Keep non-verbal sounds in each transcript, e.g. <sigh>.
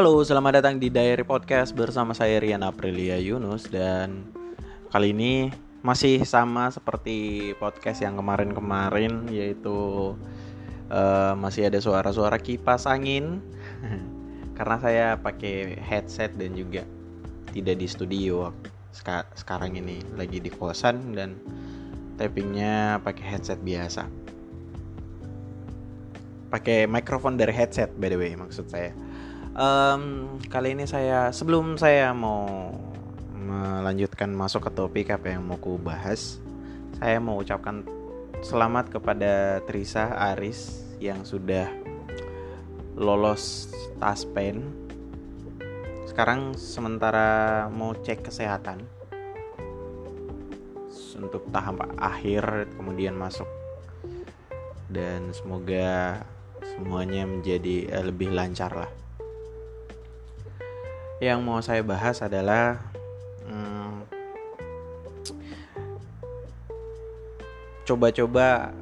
Halo, selamat datang di Diary Podcast bersama saya Rian Aprilia Yunus dan kali ini masih sama seperti podcast yang kemarin-kemarin yaitu uh, masih ada suara-suara kipas angin. <laughs> Karena saya pakai headset dan juga tidak di studio sekarang ini lagi di kosan dan tappingnya pakai headset biasa. Pakai mikrofon dari headset by the way maksud saya um, kali ini saya sebelum saya mau melanjutkan masuk ke topik apa yang mau ku bahas saya mau ucapkan selamat kepada Trisa Aris yang sudah lolos taspen sekarang sementara mau cek kesehatan. Untuk tahap akhir kemudian masuk. Dan semoga semuanya menjadi eh, lebih lancar lah yang mau saya bahas adalah hmm, coba-coba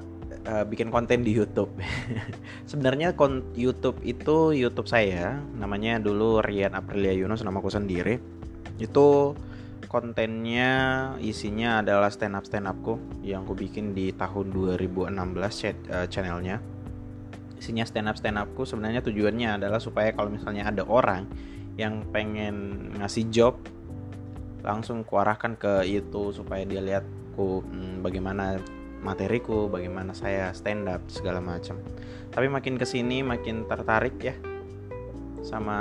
uh, bikin konten di YouTube. <laughs> Sebenarnya YouTube itu YouTube saya, namanya dulu Rian Aprilia Yunus, namaku sendiri. Itu kontennya isinya adalah stand up stand upku yang aku bikin di tahun 2016 chat, uh, channelnya. Isinya stand up stand upku sebenarnya tujuannya adalah supaya kalau misalnya ada orang yang pengen ngasih job langsung kuarahkan ke itu supaya dia lihat ku hmm, bagaimana materiku, bagaimana saya stand up segala macam. Tapi makin ke sini makin tertarik ya sama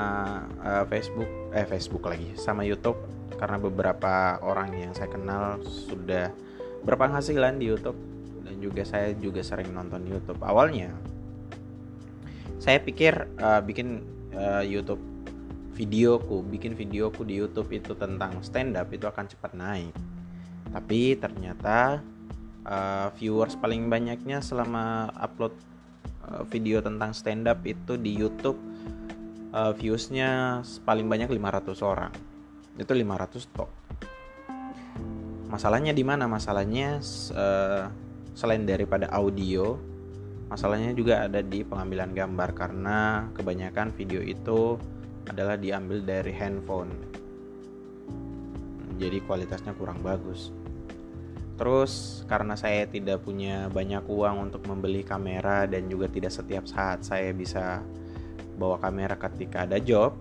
uh, Facebook, eh Facebook lagi, sama YouTube karena beberapa orang yang saya kenal sudah berpenghasilan di YouTube dan juga saya juga sering nonton YouTube. Awalnya saya pikir uh, bikin uh, YouTube videoku, bikin videoku di YouTube itu tentang stand up itu akan cepat naik. Tapi ternyata uh, viewers paling banyaknya selama upload uh, video tentang stand up itu di YouTube uh, viewsnya paling banyak 500 orang. Itu 500 tok. Masalahnya di mana? Masalahnya uh, selain daripada audio, masalahnya juga ada di pengambilan gambar karena kebanyakan video itu adalah diambil dari handphone. Jadi kualitasnya kurang bagus. Terus karena saya tidak punya banyak uang untuk membeli kamera dan juga tidak setiap saat saya bisa bawa kamera ketika ada job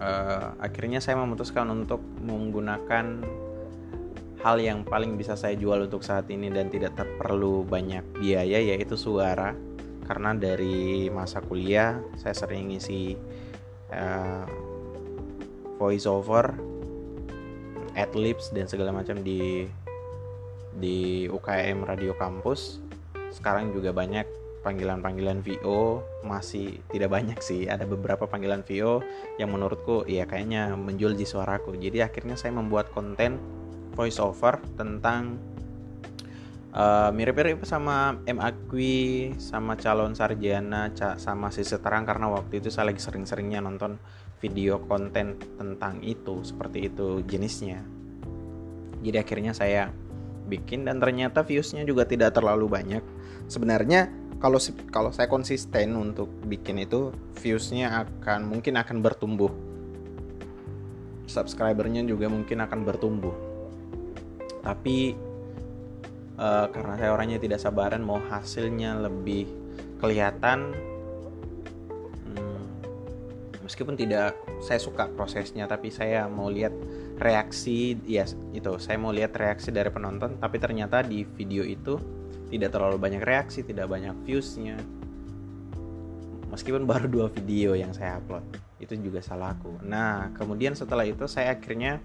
uh, akhirnya saya memutuskan untuk menggunakan hal yang paling bisa saya jual untuk saat ini dan tidak perlu banyak biaya yaitu suara. Karena dari masa kuliah saya sering ngisi uh, voice over adlibs dan segala macam di di UKM Radio Kampus. Sekarang juga banyak panggilan-panggilan VO masih tidak banyak sih. Ada beberapa panggilan VO yang menurutku ya kayaknya menjual di suaraku. Jadi akhirnya saya membuat konten voice over tentang eh, mirip-mirip sama M. Sama calon sarjana sama si seterang karena waktu itu saya lagi sering-seringnya nonton video konten tentang itu seperti itu jenisnya. Jadi akhirnya saya bikin dan ternyata viewsnya juga tidak terlalu banyak. Sebenarnya kalau kalau saya konsisten untuk bikin itu viewsnya akan mungkin akan bertumbuh. Subscribernya juga mungkin akan bertumbuh. Tapi uh, karena saya orangnya tidak sabaran mau hasilnya lebih kelihatan. Hmm, meskipun tidak saya suka prosesnya tapi saya mau lihat reaksi ya itu saya mau lihat reaksi dari penonton tapi ternyata di video itu tidak terlalu banyak reaksi tidak banyak viewsnya. Meskipun baru dua video yang saya upload itu juga salahku nah kemudian setelah itu saya akhirnya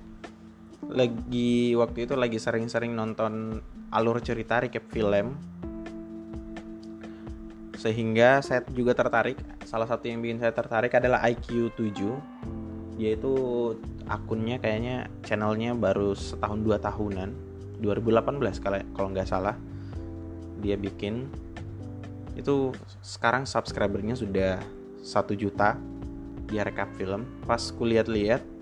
lagi waktu itu lagi sering-sering nonton alur cerita recap film. Sehingga saya juga tertarik salah satu yang bikin saya tertarik adalah IQ 7 yaitu akunnya kayaknya channelnya baru setahun dua tahunan. 2018 kalau kalau nggak salah dia bikin. Itu sekarang subscribernya sudah satu juta dia rekap film. Pas kulihat-lihat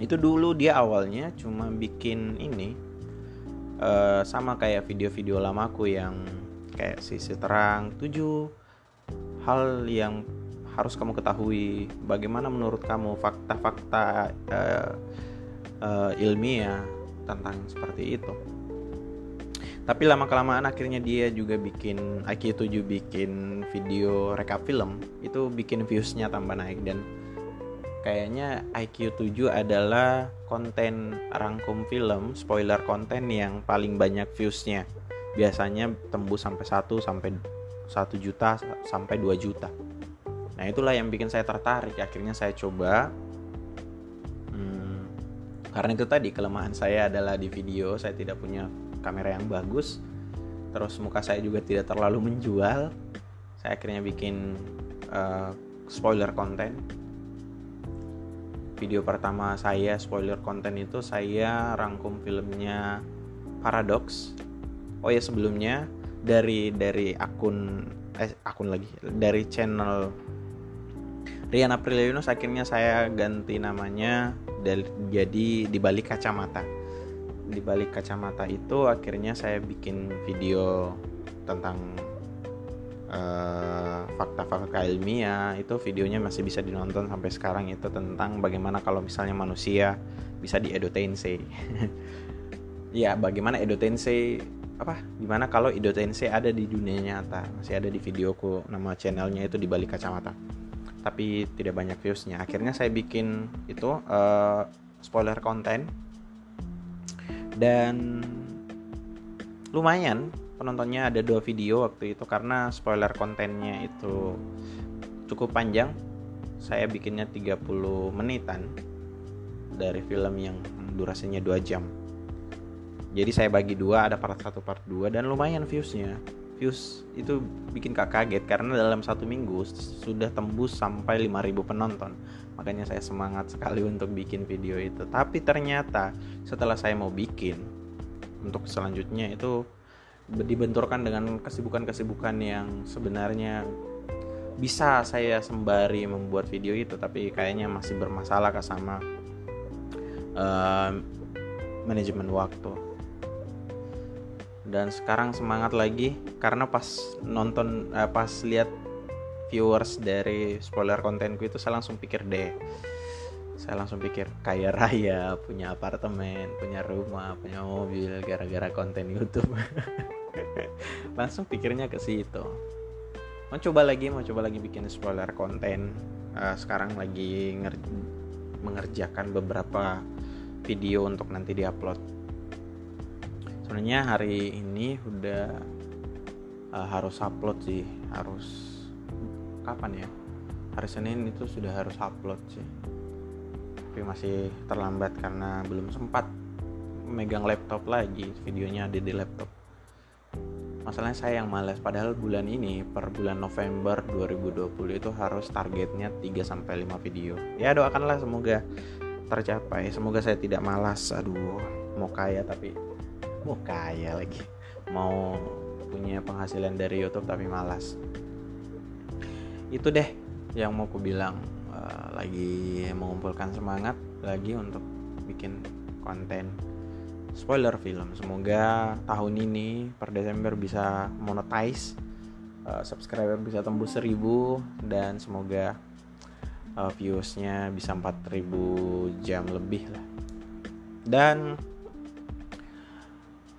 itu dulu dia awalnya cuma bikin ini uh, sama kayak video-video lamaku yang kayak sisi terang tujuh. Hal yang harus kamu ketahui bagaimana menurut kamu fakta-fakta uh, uh, ilmiah tentang seperti itu. Tapi lama kelamaan akhirnya dia juga bikin IQ7 bikin video rekap film. Itu bikin viewsnya tambah naik dan kayaknya IQ7 adalah konten rangkum film spoiler konten yang paling banyak viewsnya. Biasanya tembus sampai 1 sampai 1 juta sampai 2 juta. Nah itulah yang bikin saya tertarik. Akhirnya saya coba. Hmm, karena itu tadi kelemahan saya adalah di video. Saya tidak punya kamera yang bagus. Terus muka saya juga tidak terlalu menjual. Saya akhirnya bikin uh, spoiler konten video pertama saya spoiler konten itu saya rangkum filmnya Paradox. Oh ya sebelumnya dari dari akun eh, akun lagi dari channel Rian Aprilia Yunus akhirnya saya ganti namanya dari jadi di balik kacamata. Di balik kacamata itu akhirnya saya bikin video tentang uh, fakta-fakta ilmiah itu videonya masih bisa dinonton sampai sekarang itu tentang bagaimana kalau misalnya manusia bisa di Tensei <laughs> ya bagaimana Tensei apa? Gimana kalau Tensei ada di dunia nyata masih ada di videoku nama channelnya itu di balik kacamata. Tapi tidak banyak viewsnya. Akhirnya saya bikin itu uh, spoiler konten. Dan lumayan penontonnya ada dua video waktu itu karena spoiler kontennya itu cukup panjang. Saya bikinnya 30 menitan dari film yang durasinya 2 jam. Jadi saya bagi dua ada part 1 part 2 dan lumayan viewsnya. Views itu bikin kak kaget karena dalam satu minggu sudah tembus sampai 5000 penonton. Makanya saya semangat sekali untuk bikin video itu. Tapi ternyata setelah saya mau bikin untuk selanjutnya itu dibenturkan dengan kesibukan-kesibukan yang sebenarnya bisa saya sembari membuat video itu tapi kayaknya masih bermasalah sama uh, manajemen waktu. Dan sekarang semangat lagi karena pas nonton uh, pas lihat viewers dari spoiler kontenku itu saya langsung pikir deh saya langsung pikir kaya raya punya apartemen punya rumah punya mobil gara-gara konten YouTube <laughs> langsung pikirnya ke situ. Mau coba lagi mau coba lagi bikin spoiler konten. Uh, sekarang lagi mengerjakan beberapa video untuk nanti diupload. Sebenarnya hari ini udah uh, harus upload sih harus kapan ya? Hari Senin itu sudah harus upload sih. Tapi masih terlambat karena belum sempat megang laptop lagi videonya ada di laptop masalahnya saya yang males. Padahal bulan ini per bulan November 2020 itu harus targetnya 3 sampai 5 video. Ya doakanlah semoga tercapai. Semoga saya tidak malas. Aduh mau kaya tapi mau kaya lagi. Mau punya penghasilan dari YouTube tapi malas. Itu deh yang mau aku bilang uh, lagi mengumpulkan semangat lagi untuk bikin konten spoiler film semoga tahun ini per Desember bisa monetize uh, subscriber bisa tembus 1000 dan semoga uh, viewsnya bisa 4000 jam lebih lah. Dan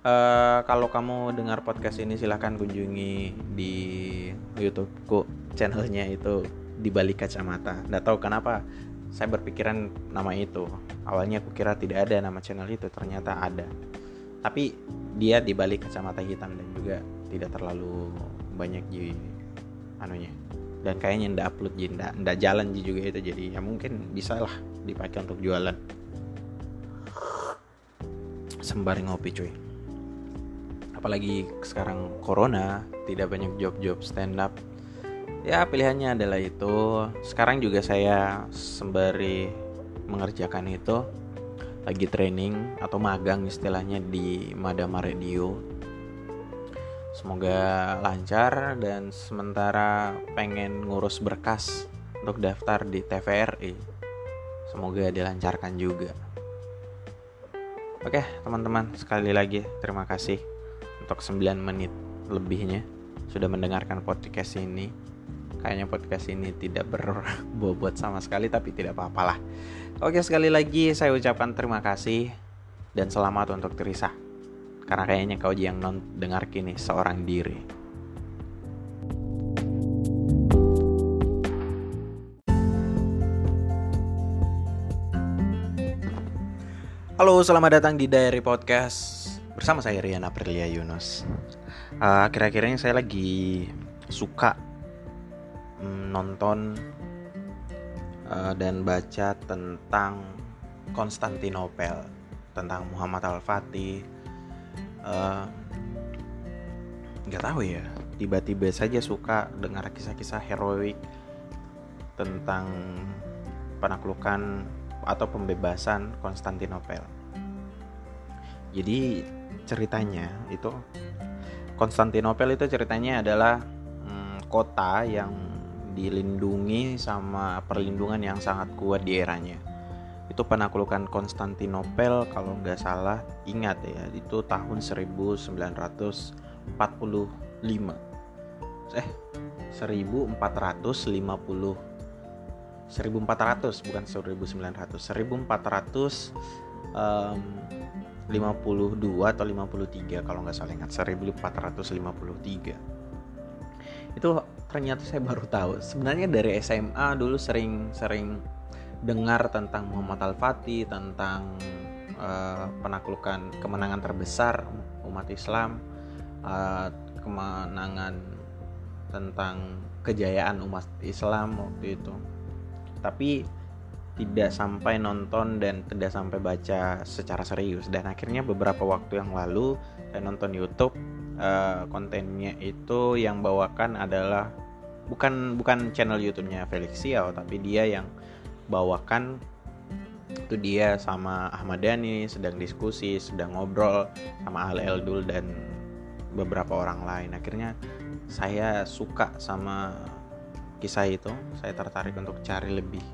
uh, kalau kamu dengar podcast ini silahkan kunjungi di YouTubeku channelnya itu di balik kacamata. Nggak tahu kenapa saya berpikiran nama itu. Awalnya aku kira tidak ada nama channel itu ternyata ada. Tapi dia di balik kacamata hitam dan juga tidak terlalu banyak di anunya. Dan kayaknya ndak upload jadi ndak, ndak jalan juga itu. Jadi ya mungkin bisa lah dipakai untuk jualan. Sembari ngopi cuy. Apalagi sekarang corona tidak banyak job-job stand up ya pilihannya adalah itu. Sekarang juga saya sembari mengerjakan itu lagi training atau magang istilahnya di Madama Radio. Semoga lancar dan sementara pengen ngurus berkas untuk daftar di TVRI semoga dilancarkan juga. Oke teman-teman sekali lagi terima kasih untuk 9 menit lebihnya sudah mendengarkan podcast ini kayaknya podcast ini tidak berbobot sama sekali tapi tidak apa-apalah. Oke sekali lagi saya ucapkan terima kasih dan selamat untuk Teresa karena kayaknya kau yang non dengar kini seorang diri. Halo, selamat datang di Diary Podcast. Bersama saya Rian Aprilia Yunus. Uh, akhir-akhir ini saya lagi suka nonton uh, dan baca tentang Konstantinopel, tentang Muhammad Al-Fatih. Uh, Gak tahu ya, tiba-tiba saja suka dengar kisah-kisah heroik tentang penaklukan atau pembebasan Konstantinopel. Jadi ceritanya itu Konstantinopel itu ceritanya adalah hmm, kota yang dilindungi sama perlindungan yang sangat kuat di eranya. Itu penaklukan Konstantinopel kalau nggak salah ingat ya itu tahun 1945. Eh 1450 1400 bukan 1900 1400 um, 52 atau 53 kalau nggak salah ingat 1453 itu ternyata saya baru tahu. Sebenarnya dari SMA dulu sering-sering dengar tentang Muhammad Al-Fatih tentang uh, penaklukan kemenangan terbesar umat Islam uh, kemenangan tentang kejayaan umat Islam waktu itu. Tapi tidak sampai nonton dan tidak sampai baca secara serius. Dan akhirnya beberapa waktu yang lalu saya nonton YouTube uh, kontennya itu yang bawakan adalah bukan bukan channel YouTube-nya Felix Xiao tapi dia yang bawakan itu dia sama Ahmad Dhani sedang diskusi sedang ngobrol sama Al Eldul dan beberapa orang lain. Akhirnya saya suka sama kisah itu. Saya tertarik untuk cari lebih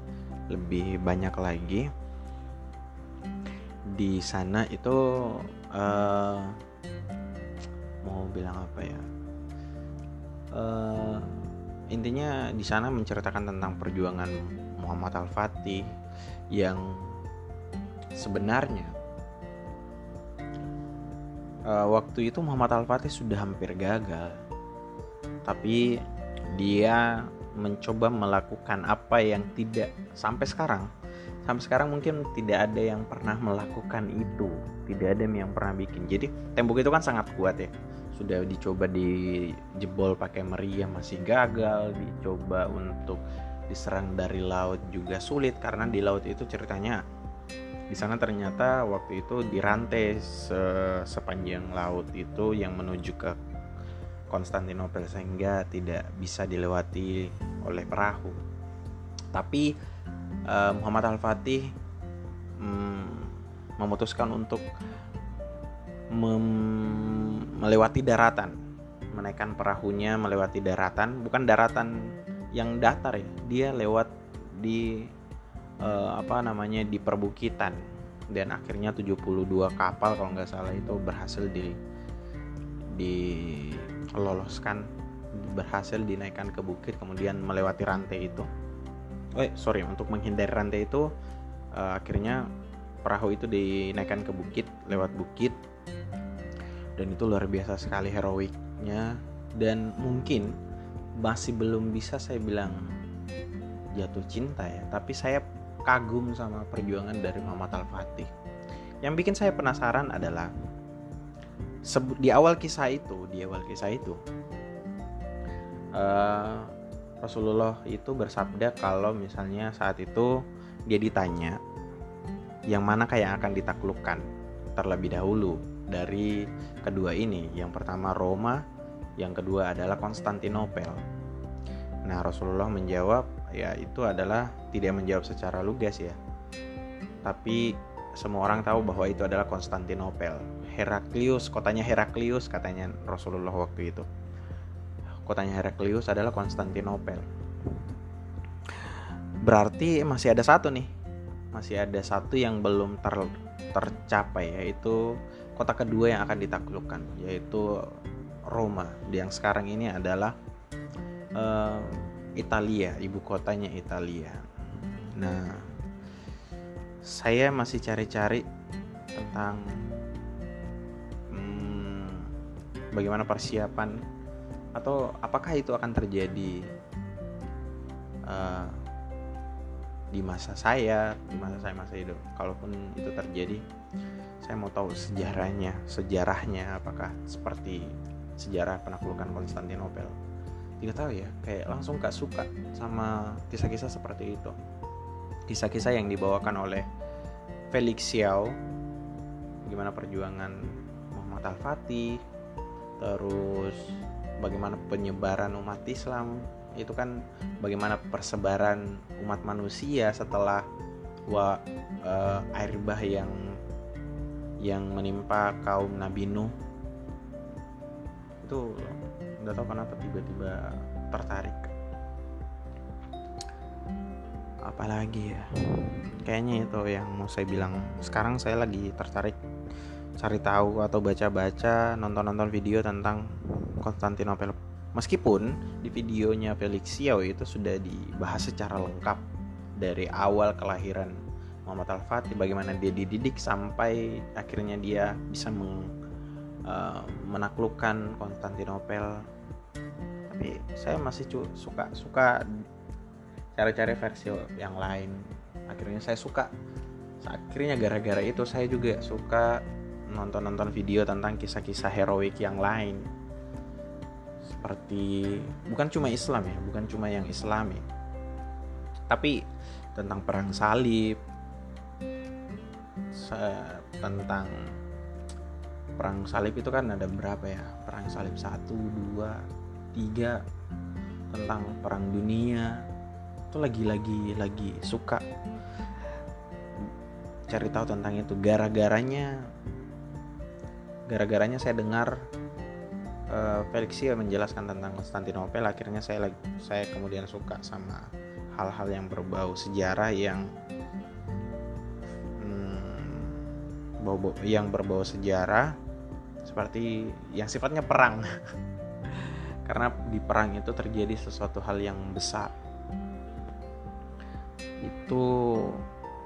lebih banyak lagi. Di sana itu uh, mau bilang apa ya? Uh, intinya di sana menceritakan tentang perjuangan Muhammad Al Fatih yang sebenarnya uh, waktu itu Muhammad Al Fatih sudah hampir gagal. Tapi dia mencoba melakukan apa yang tidak sampai sekarang sampai sekarang mungkin tidak ada yang pernah melakukan itu. Tidak ada yang pernah bikin. Jadi tembok itu kan sangat kuat ya. Sudah dicoba dijebol pakai meriam masih gagal dicoba untuk diserang dari laut juga sulit karena di laut itu ceritanya di sana ternyata waktu itu dirantai se sepanjang laut itu yang menuju ke Konstantinopel sehingga tidak bisa dilewati oleh perahu. Tapi uh, Muhammad Al-Fatih um, memutuskan untuk melewati daratan, menaikkan perahunya melewati daratan, bukan daratan yang datar ya, dia lewat di uh, apa namanya di perbukitan. Dan akhirnya 72 kapal kalau nggak salah itu berhasil di di loloskan berhasil dinaikkan ke bukit kemudian melewati rantai itu eh sorry untuk menghindari rantai itu uh, akhirnya perahu itu dinaikkan ke bukit lewat bukit. Dan itu luar biasa sekali heroiknya. Dan mungkin masih belum bisa saya bilang jatuh cinta ya tapi saya kagum sama perjuangan dari Muhammad Al-Fatih. Yang bikin saya penasaran adalah di awal kisah itu di awal kisah itu uh, Rasulullah itu bersabda kalau misalnya saat itu dia ditanya yang mana kayak akan ditaklukkan terlebih dahulu dari kedua ini? Yang pertama Roma yang kedua adalah Konstantinopel. Nah Rasulullah menjawab ya itu adalah tidak menjawab secara lugas ya. Tapi semua orang tahu bahwa itu adalah Konstantinopel. Heraklius kotanya Heraklius katanya Rasulullah waktu itu kotanya Heraklius adalah Konstantinopel. Berarti masih ada satu nih. Masih ada satu yang belum ter, tercapai yaitu kota kedua yang akan ditaklukkan yaitu Roma yang sekarang ini adalah uh, Italia ibu kotanya Italia. Nah saya masih cari-cari tentang hmm, bagaimana persiapan atau apakah itu akan terjadi uh, di masa saya di masa saya masa hidup? Kalaupun itu terjadi saya mau tahu sejarahnya sejarahnya apakah seperti sejarah penaklukan Konstantinopel? Tidak tahu ya kayak langsung gak suka sama kisah-kisah seperti itu. Kisah-kisah yang dibawakan oleh Felix Xiao bagaimana perjuangan Muhammad Al-Fatih terus bagaimana penyebaran umat Islam? Itu kan bagaimana persebaran umat manusia setelah wa, uh, air bah yang yang menimpa kaum Nabi Nuh. Itu nggak tahu kenapa tiba-tiba tertarik. Apalagi ya? Kayaknya itu yang mau saya bilang. Sekarang saya lagi tertarik cari tahu atau baca-baca nonton-nonton video tentang Konstantinopel. Meskipun di videonya Felix Xiao itu sudah dibahas secara lengkap dari awal kelahiran Muhammad Al-Fatih bagaimana dia dididik sampai akhirnya dia bisa meng, uh, menaklukkan Konstantinopel. Tapi saya masih suka suka cari-cari versi yang lain. Akhirnya saya suka. Akhirnya gara-gara itu saya juga suka nonton-nonton video tentang kisah-kisah heroik yang lain. Seperti bukan cuma Islam ya bukan cuma yang Islami. Tapi tentang perang salib tentang perang salib itu kan ada berapa ya? Perang salib satu dua tiga tentang perang dunia. Itu lagi-lagi lagi suka. Cari tahu tentang itu. Gara-garanya gara-garanya saya dengar uh, Felix menjelaskan tentang Konstantinopel. Akhirnya saya saya kemudian suka sama hal-hal yang berbau sejarah yang hmm, bau yang berbau sejarah seperti yang sifatnya perang. <laughs> Karena di perang itu terjadi sesuatu hal yang besar. Itu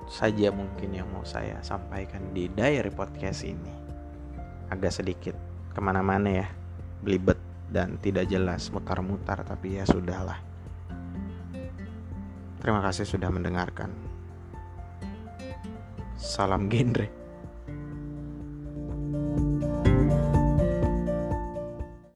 saja mungkin yang mau saya sampaikan di diary podcast ini agak sedikit ke mana-mana ya belibet dan tidak jelas mutar-mutar tapi ya sudahlah. Terima kasih sudah mendengarkan. Salam genre